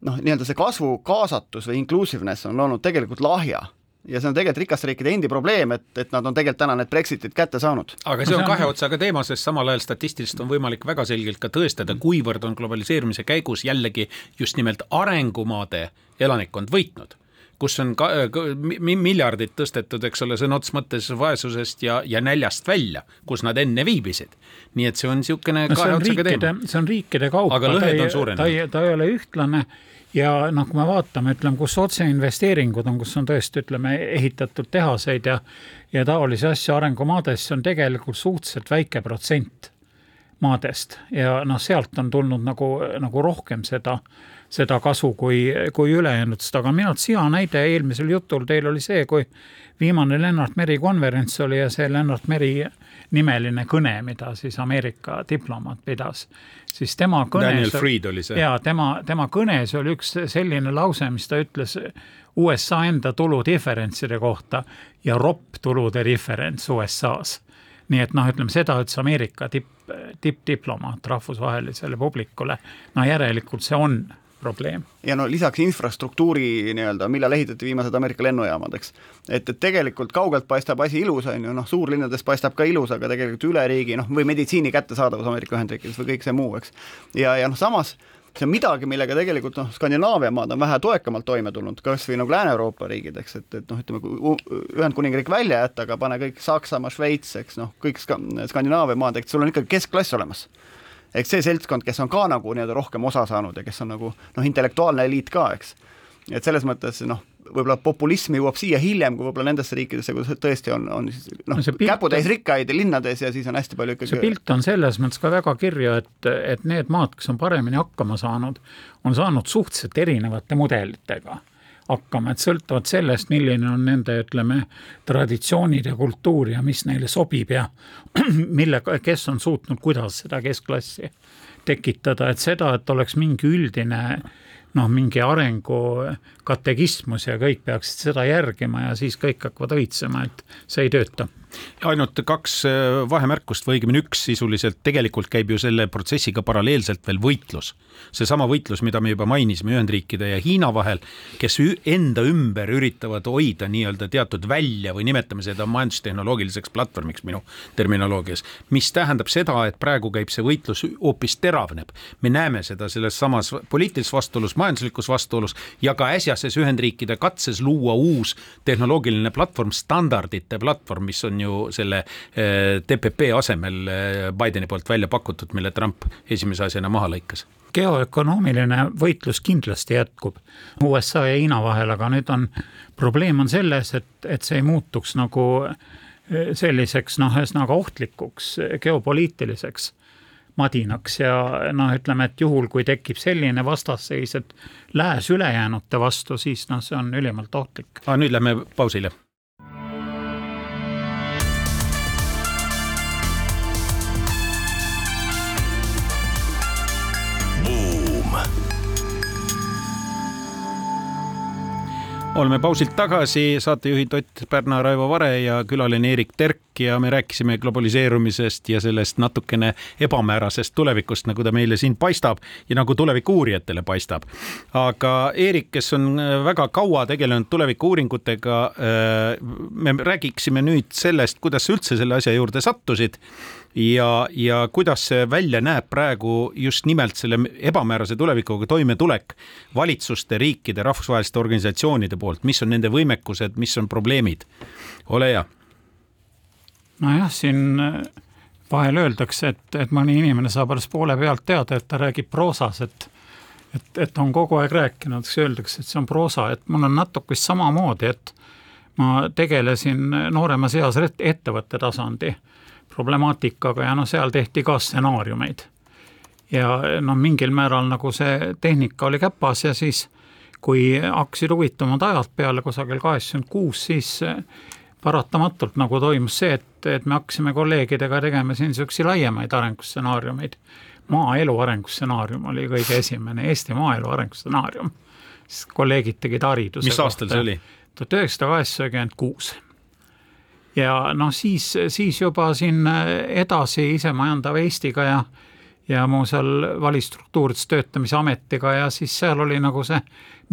noh, nii-öelda see kasvu kaasatus või inclusiveness on olnud tegelikult lahja ja see on tegelikult rikaste riikide endi probleem, et, et nad on tegelikult täna need Brexitid kätte saanud. aga see on kahe otsaga teema, sest samal ajal statistiliselt on võimalik väga selgelt ka tõestada, kuivõrd on globaliseerumise käigus jällegi just nimelt arengumaade elanikkond võitnud kus on ka, miljardid tõstetud, eks ole, sõna otseses mõttes vaesusest ja, ja näljast välja, kus nad enne viibisid. nii et see on niisugune no, kahe otsaga teema. see on riikide kaupa, ta ei, ta ei, ta ei ole ühtlane ja noh, kui me vaatame, ütleme, kus otseinvesteeringud on, kus on tõesti, ütleme, ehitatud tehaseid ja ja taolisi asju arengumaades, see on tegelikult suhteliselt väike protsent maadest. Ja noh, sealt on tulnud nagu, nagu rohkem seda, seda kasu kui, kui ülejäänutest, aga minu arvates hea näide eelmisel jutul teil oli see, kui viimane Lennart Meri konverents oli ja see Lennart Meri nimeline kõne, mida siis Ameerika diplomaat pidas, siis tema kõnes. Daniel Freed oli see. ja tema, tema kõnes oli üks selline lause, mis ta ütles USA enda tuludiferentside kohta ja ropp tulude diferents USA-s. nii et noh, ütleme seda ütles Ameerika tipp, tippdiplomaat rahvusvahelisele publikule, no järelikult see on probleem. ja no lisaks infrastruktuuri nii-öelda, millal ehitati viimased Ameerika lennujaamad, eks. et, et tegelikult kaugelt paistab asi ilus, on ju, noh, suurlinnades paistab ka ilus, aga tegelikult üle riigi noh, või meditsiini kättesaadavus Ameerika Ühendriikides või kõik see muu, eks. ja, ja noh, samas see on midagi, millega tegelikult noh, Skandinaavia maad on vähe toekamalt toime tulnud, kas või nagu Lääne-Euroopa riigid, eks, et, et noh, ütleme, Ühendkuningriik välja jätta, aga pane kõik Saksamaa, Šveits, eks noh, kõik Skandinaavia maad, eks sul on ikkagi keskklass olemas eks see seltskond, kes on ka nagu nii-öelda rohkem osa saanud ja kes on nagu noh, intellektuaalne eliit ka, eks. et selles mõttes noh, võib-olla populism jõuab siia hiljem kui võib-olla nendesse riikidesse, kus tõesti on, on siis noh no, käputäis rikkaid linnades ja siis on hästi palju ikkagi see pilt on selles mõttes ka väga kirju, et, et need maad, kes on paremini hakkama saanud, on saanud suhteliselt erinevate mudelitega hakkama, et sõltuvalt sellest, milline on nende, ütleme, traditsioonid ja kultuur ja mis neile sobib ja millega, kes on suutnud, kuidas seda keskklassi tekitada, et seda, et oleks mingi üldine noh, mingi arengu katekismus ja kõik peaksid seda järgima ja siis kõik hakkavad õitsema, et see ei tööta ainult kaks äh, vahemärkust või õigemini üks sisuliselt, tegelikult käib ju selle protsessiga paralleelselt veel võitlus. seesama võitlus, mida me juba mainisime Ühendriikide ja Hiina vahel, kes enda ümber üritavad hoida nii-öelda teatud välja või nimetame seda majandustehnoloogiliseks platvormiks minu terminoloogias, mis tähendab seda, et praegu käib see võitlus hoopis teravneb. me näeme seda selles samas poliitilises vastuolus, majanduslikus vastuolus ja ka äsjases Ühendriikide katses luua uus tehnoloogiline platvorm, standardite platvorm, mis on ju selle eh, TPP asemel eh, Bideni poolt välja pakutud, mille Trump esimese asjana maha lõikas geoökonoomiline võitlus kindlasti jätkub USA ja Hiina vahel, aga nüüd on, probleem on selles, et, et see ei muutuks nagu eh, selliseks noh, ühesõnaga ohtlikuks geopoliitiliseks madinaks ja noh, ütleme, et juhul, kui tekib selline vastasseis, et lääs ülejäänute vastu, siis noh, see on ülimalt ohtlik. aga nüüd lähme pausile oleme pausilt tagasi, saatejuhid Ott Pärna, Raivo Vare ja külaline Erik Terk ja me rääkisime globaliseerumisest ja sellest natukene ebamäärasest tulevikust, nagu ta meile siin paistab ja nagu tuleviku-uurijatele paistab. aga Erik, kes on väga kaua tegelenud tuleviku-uuringutega, äh, me räägiksime nüüd sellest, kuidas sa üldse selle asja juurde sattusid ja, ja kuidas see välja näeb praegu just nimelt selle ebamäärase tulevikuga toimetulek valitsuste, riikide, rahvusvaheliste organisatsioonide poolt, mis on nende võimekused, mis on probleemid? ole hea. nojah, siin äh, vahel öeldakse, et, et mõni inimene saab alles poole pealt teada, et ta räägib proosas, et et, et on kogu aeg rääkinud, siis öeldakse, et see on proosa, et mul on natuke samamoodi, et ma tegelesin nooremas eas ettevõtte tasandi problemaatikaga ja noh, seal tehti ka stsenaariumeid. ja noh, mingil määral nagu see tehnika oli käpas ja siis kui hakkasid huvitavamad ajad peale kusagil kaheksakümmend kuus, siis paratamatult nagu toimus see, et, et me hakkasime kolleegidega tegema siin niisuguseid laiemaid arengustsenaariumeid. maaelu arengustsenaarium oli kõige esimene, Eesti maaelu arengustsenaarium. siis kolleegid tegid hariduse mis aastal see oli? tuhat üheksasada kaheksakümmend kuus. Ja noh, siis, siis juba siin edasi isemajandava Eestiga ja ja mu seal valitsusstruktuurides töötamise ametiga ja siis seal oli nagu see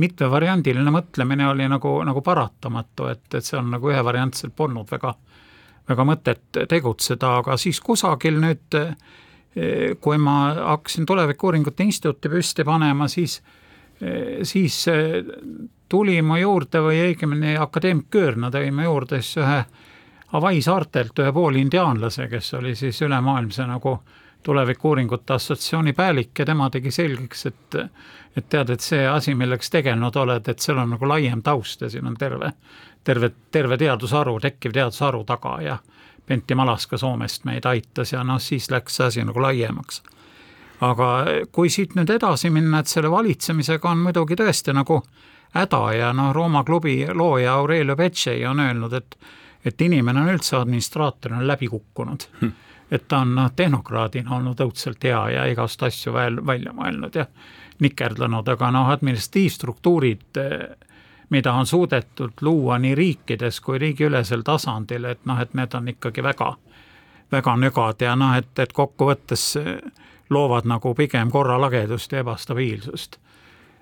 mitmevariandiline mõtlemine oli nagu, nagu paratamatu, et, et seal nagu ühevariantselt polnud väga, väga mõtet tegutseda, aga siis kusagil nüüd, kui ma hakkasin Tulevikuuuringute Instituuti püsti panema, siis, siis tuli mu juurde või õigemini akadeemik Köörna tõi mu juurde siis ühe Hawaii saartelt ühe poolindiaanlase, kes oli siis ülemaailmse nagu tulevikuuuringute assotsiatsiooni pealik ja tema tegi selgeks, et et tead, et see asi, millega sa tegelenud oled, et seal on nagu laiem taust ja siin on terve, terve, terve teadusharu, tekkiv teadusharu taga ja Pentti Malaska Soomest meid aitas ja noh, siis läks see asi nagu laiemaks. aga kui siit nüüd edasi minna, et selle valitsemisega on muidugi tõesti nagu häda ja noh, Rooma klubi looja Aurelio Becei on öelnud, et et inimene on üldse administraatorina läbi kukkunud. Hm. et ta on noh, tehnokraadina olnud õudselt hea ja igast asju veel välja mõelnud ja nikerdanud, aga noh, administratiivstruktuurid, mida on suudetud luua nii riikides kui riigiülesel tasandil, et noh, et need on ikkagi väga, väga nügad ja noh, et, et kokkuvõttes loovad nagu pigem korralagedust ja ebastabiilsust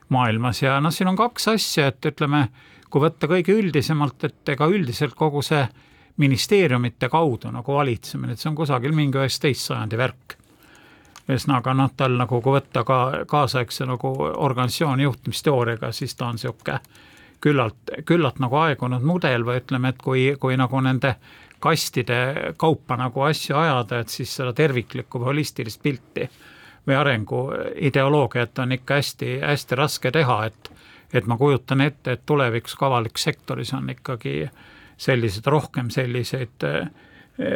maailmas. Ja noh, siin on kaks asja, et ütleme, kui võtta kõige üldisemalt, et ega üldiselt kogu see ministeeriumite kaudu nagu valitsemine, et see on kusagil mingi üheksateist sajandi värk. ühesõnaga noh, tal nagu kui võtta ka kaasaegse nagu organisatsiooni juhtimisteooriaga, siis ta on niisugune küllalt, küllalt nagu aegunud mudel või ütleme, et kui, kui nagu nende kastide kaupa nagu asju ajada, et siis seda terviklikku või holistilist pilti või arengu ideoloogiat on ikka hästi-hästi raske teha, et et ma kujutan ette, et tulevikus ka avalikus sektoris on ikkagi sellised, rohkem selliseid eh,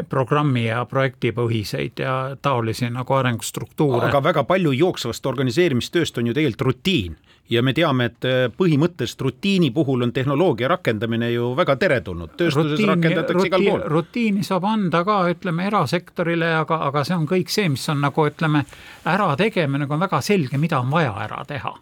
programmi ja projektipõhiseid ja taolisi nagu arengustruktuure. aga väga palju jooksvast organiseerimistööst on ju tegelikult rutiin ja me teame, et eh, põhimõtteliselt rutiini puhul on tehnoloogia rakendamine ju väga teretulnud, tööstuses rutiini, rakendatakse rutiin, igal pool. rutiini saab anda ka, ütleme, erasektorile, aga, aga see on kõik see, mis on nagu ütleme, ärategemine, nagu on väga selge, mida on vaja ära teha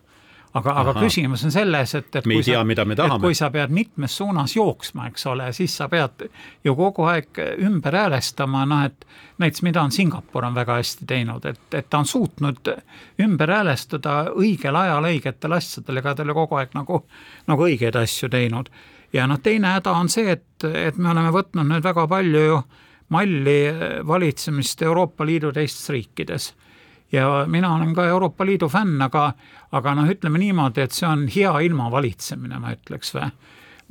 aga, aga küsimus on selles, et, et me ei tea, mida me tahame. kui sa pead mitmes suunas jooksma, eks ole, siis sa pead ju kogu aeg ümber häälestama, noh et näiteks mida on Singapur on väga hästi teinud, et, et ta on suutnud ümber häälestada õigel ajal õigetel asjadel, ega ta ole kogu aeg nagu, nagu õigeid asju teinud. ja noh, teine häda on see, et, et me oleme võtnud nüüd väga palju ju malli valitsemist Euroopa Liidu teistes riikides ja mina olen ka Euroopa Liidu fänn, aga, aga noh, ütleme niimoodi, et see on hea ilmavalitsemine, ma ütleks või.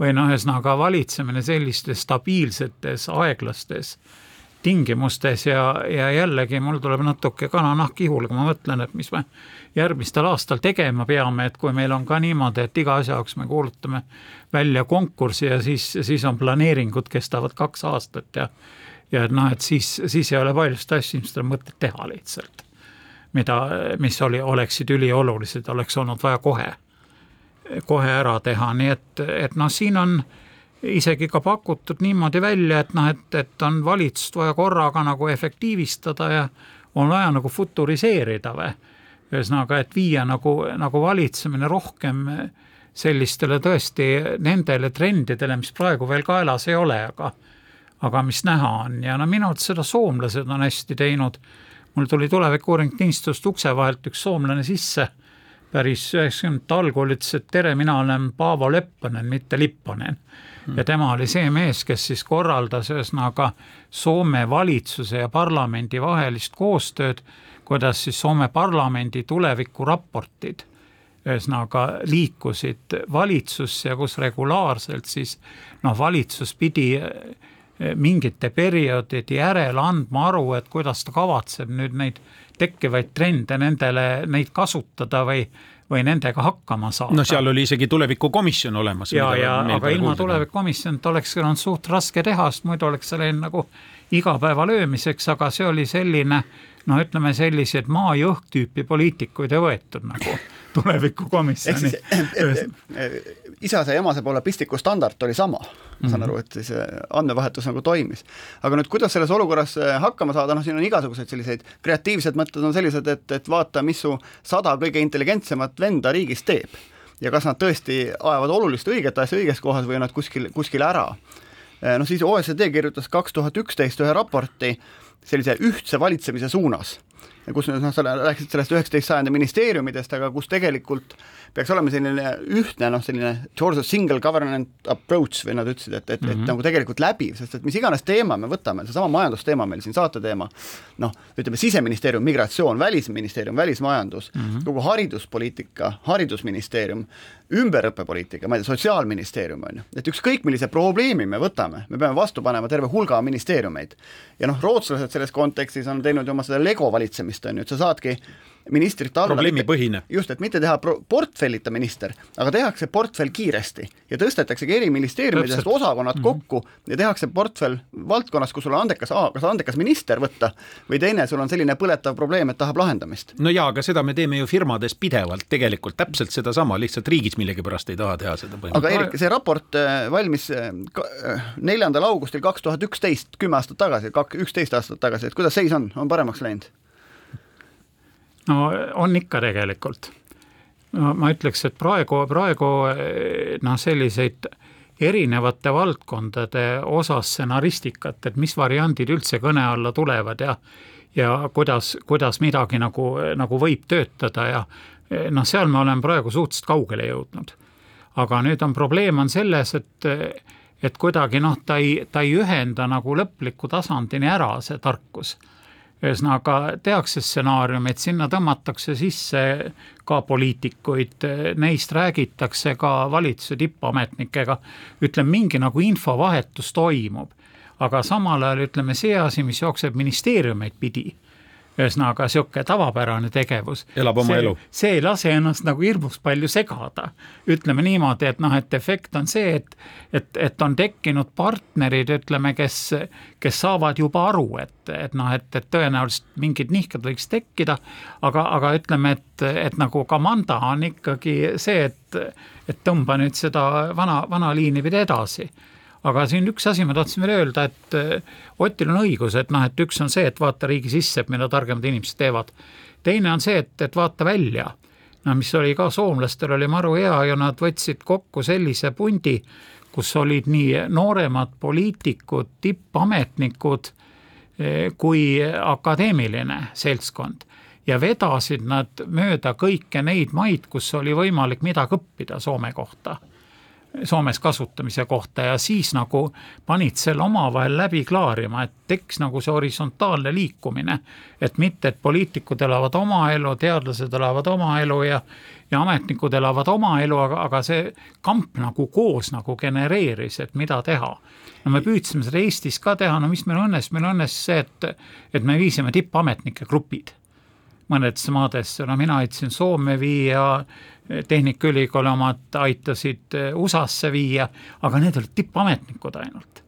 või noh, ühesõnaga valitsemine sellistes stabiilsetes, aeglastes tingimustes ja, ja jällegi mul tuleb natuke kananahk ihule, kui ma mõtlen, et mis me järgmistel aastal tegema peame, et kui meil on ka niimoodi, et iga asja jaoks me kuulutame välja konkursi ja siis, siis on planeeringud kestavad kaks aastat ja ja et noh, et siis, siis ei ole paljusid asju, tuleb mõtet teha lihtsalt mida, mis oli, oleksid üliolulised, oleks olnud vaja kohe, kohe ära teha, nii et, et noh, siin on isegi ka pakutud niimoodi välja, et noh, et, et on valitsust vaja korraga nagu efektiivistada ja on vaja nagu futuriseerida või. ühesõnaga, et viia nagu, nagu valitsemine rohkem sellistele tõesti nendele trendidele, mis praegu veel kaelas ei ole, aga aga mis näha on. Ja no minu arvates seda soomlased on hästi teinud mul tuli Tulevikuuuringute Instituudist ukse vahelt üks soomlane sisse, päris üheksakümnendate algul ütles, et tere, mina olen Paavo Lepponen, mitte Lipponen. Hmm.. ja tema oli see mees, kes siis korraldas ühesõnaga Soome valitsuse ja parlamendi vahelist koostööd, kuidas siis Soome parlamendi tulevikuraportid ühesõnaga liikusid valitsusse ja kus regulaarselt siis noh, valitsus pidi mingite perioodide järel andma aru, et kuidas ta kavatseb nüüd neid tekkivaid trende nendele, neid kasutada või, või nendega hakkama saada. no seal oli isegi tulevikukomisjon olemas. ja, ja aga ilma tulevikukomisjonita oleks olnud suht raske teha, sest muidu oleks see läinud nagu igapäeva löömiseks, aga see oli selline noh, ütleme selliseid maa ja õhk tüüpi poliitikuid ei võetud nagu tulevikukomisjoni. Isase ja emase poole pistiku standard oli sama, ma saan aru, et siis andmevahetus nagu toimis. aga nüüd, kuidas selles olukorras hakkama saada, noh, siin on igasuguseid selliseid kreatiivsed mõtted on sellised, et, et vaata, mis su sada kõige intelligentsemat venda riigis teeb. ja kas nad tõesti ajavad olulist õiget asja õiges kohas või nad kuskil, kuskil ära. noh, siis OECD kirjutas kaks tuhat üksteist ühe raporti sellise ühtse valitsemise suunas kus noh, sa rääkisid sellest üheksateist sajandi ministeeriumidest, aga kus tegelikult peaks olema selline ühtne noh, selline towards a single government approach või nad ütlesid, et, et mm, -hmm. et mhm. nagu tegelikult läbiv, sest et mis iganes teema me võtame, seesama majandusteema meil siin saate teema, noh, ütleme siseministeerium, migratsioon, välisministeerium, välismajandus mm, -hmm. kogu hariduspoliitika, haridusministeerium, ümberõppepoliitika, ma ei tea, sotsiaalministeerium on ju, et ükskõik millise probleemi me võtame, me peame vastu panema terve hulga ministeeriumeid. ja noh, rootslased selles kontekstis on teinud ju oma seda Lego valitsemist, on ju, et sa saadki ministrite alla. probleemipõhine. just, et mitte teha portfellita minister, aga tehakse portfell kiiresti ja tõstetaksegi eri ministeeriumidest osakonnad mm -hmm. kokku ja tehakse portfell valdkonnas, kus sul on andekas, kas andekas minister võtta või teine, sul on selline põletav probleem, et tahab lahendamist. no jaa, aga seda me teeme ju firmades pidevalt tegelikult täpselt sedasama, lihtsalt riigis millegipärast ei taha teha seda. aga Eerik, see raport äh, valmis äh, äh, neljandal augustil kaks tuhat üksteist, kümme aastat tagasi, üksteist aastat tagasi, et kuidas seis on, on paremaks läinud? No on ikka tegelikult. no ma ütleks, et praegu, praegu noh, selliseid erinevate valdkondade osas stsenaristikat, et mis variandid üldse kõne alla tulevad ja ja kuidas, kuidas midagi nagu, nagu võib töötada ja noh, seal me oleme praegu suhteliselt kaugele jõudnud. aga nüüd on probleem on selles, et et kuidagi noh, ta ei, ta ei ühenda nagu lõpliku tasandini ära, see tarkus ühesõnaga tehakse stsenaarium, et sinna tõmmatakse sisse ka poliitikuid, neist räägitakse ka valitsuse tippametnikega, ütleme, mingi nagu infovahetus toimub. aga samal ajal ütleme, see asi, mis jookseb ministeeriumeid pidi ühesõnaga niisugune tavapärane tegevus. elab oma see, elu. see ei lase ennast nagu hirmus palju segada. ütleme niimoodi, et noh, et efekt on see, et, et, et on tekkinud partnerid, ütleme, kes, kes saavad juba aru, et, et noh, et, et tõenäoliselt mingid nihked võiks tekkida, aga, aga ütleme, et, et nagu komanda on ikkagi see, et, et tõmba nüüd seda vana, vana liini pidi edasi aga siin üks asi ma tahtsin veel öelda, et eh, Otil on õigus, et noh, et üks on see, et vaata riigi sisse, mida targemad inimesed teevad. teine on see, et, et vaata välja. no mis oli ka soomlastel oli maru hea ja nad võtsid kokku sellise pundi, kus olid nii nooremad poliitikud, tippametnikud eh, kui akadeemiline seltskond ja vedasid nad mööda kõiki neid maid, kus oli võimalik midagi õppida Soome kohta Soomes kasutamise kohta ja siis nagu panid selle omavahel läbi klaarima, et tekkis nagu see horisontaalne liikumine. et mitte, et poliitikud elavad oma elu, teadlased elavad oma elu ja, ja ametnikud elavad oma elu, aga, aga see kamp nagu koos nagu genereeris, et mida teha. no me püüdsime seda Eestis ka teha, no mis meil õnnestus, meil õnnestus see, et, et me viisime tippametnike grupid mõnedesse maadesse, no mina aitasin Soome viia Tehnikaülikooli omad aitasid eh, USA-sse viia, aga need olid tippametnikud ainult.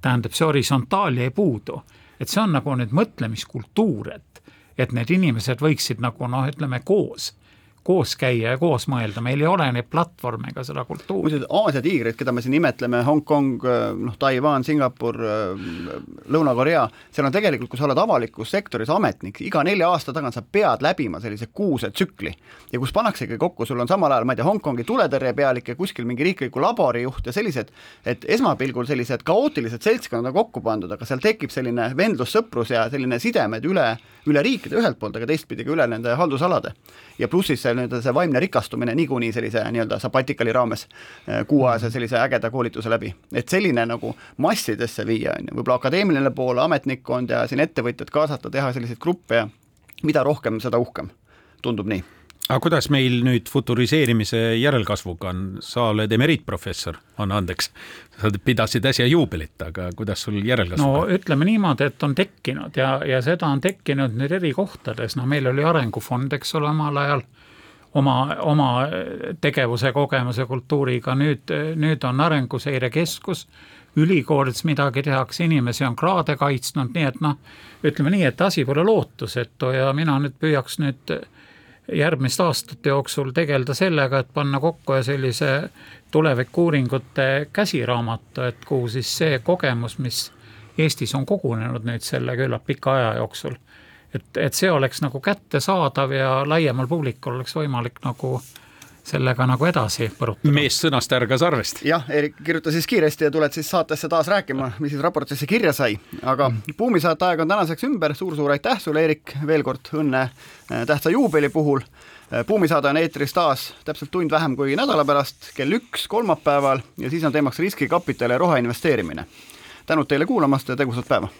tähendab, see horisontaal jäi puudu, et see on nagu nüüd mõtlemiskultuur, et, et need inimesed võiksid nagu noh, ütleme koos koos käia ja koos mõelda, meil ei ole neid platvorme ega seda kultuuri. muuseas, Aasia tiigrid, keda me siin nimetleme, Hongkong, noh, Taiwan, Singapur, Lõuna-Korea, seal on tegelikult, kui sa oled avalikus sektoris ametnik, iga nelja aasta tagant sa pead läbima sellise kuuse tsükli. ja kus pannaksegi kokku, sul on samal ajal, ma ei tea, Hongkongi tuletõrjepealik ja kuskil mingi riikliku labori juht ja sellised, et esmapilgul sellised kaootilised seltskonnad on kokku pandud, aga seal tekib selline vendlussõprus ja selline sidemed üle, üle riikide ühelt poolt, aga teistpidi ka üle nende haldusalade. ja pluss siis see nii-öelda see vaimne rikastumine niikuinii sellise nii-öelda sabatikali raames eh, kuuajase sellise ägeda koolituse läbi. et selline nagu massidesse viia, on ju, võib-olla akadeemiline pool, ametnikkond ja siin ettevõtjad kaasata, teha selliseid gruppe ja mida rohkem, seda uhkem, tundub nii. Aga kuidas meil nüüd futuriseerimise järelkasvuga on, sa oled emeriitprofessor, anna andeks, sa pidasid äsja juubelit, aga kuidas sul järelkasvuga no ütleme niimoodi, et on tekkinud ja, ja seda on tekkinud nüüd eri kohtades, no meil oli arengufond, eks ole, omal ajal oma, oma tegevuse, kogemuse, kultuuriga, nüüd, nüüd on Arenguseire Keskus, ülikoolides midagi tehakse, inimesi on kraade kaitsnud, nii et noh, ütleme nii, et asi pole lootusetu ja mina nüüd püüaks nüüd järgmiste aastate jooksul tegeleda sellega, et panna kokku sellise tulevikuuuringute käsiraamatu, et kuhu siis see kogemus, mis Eestis on kogunenud nüüd selle küllap pika aja jooksul, et, et see oleks nagu kättesaadav ja laiemal publikul oleks võimalik nagu sellega nagu edasi põrutada. mees sõnast ärgas arvest. jah, Eerik, kirjuta siis kiiresti ja tuled siis saatesse taas rääkima, mis siis raportisse kirja sai. aga buumisaate aeg on tänaseks ümber suur,, suur-suur aitäh sulle, Eerik, veel kord õnne äh, tähtsa juubeli puhul. Äh, buumisaade on eetris taas täpselt tund vähem kui nädala pärast, kell üks kolmapäeval ja siis on teemaks riskikapital ja roheinvesteerimine tänud teile kuulamast ja tegusat päeva!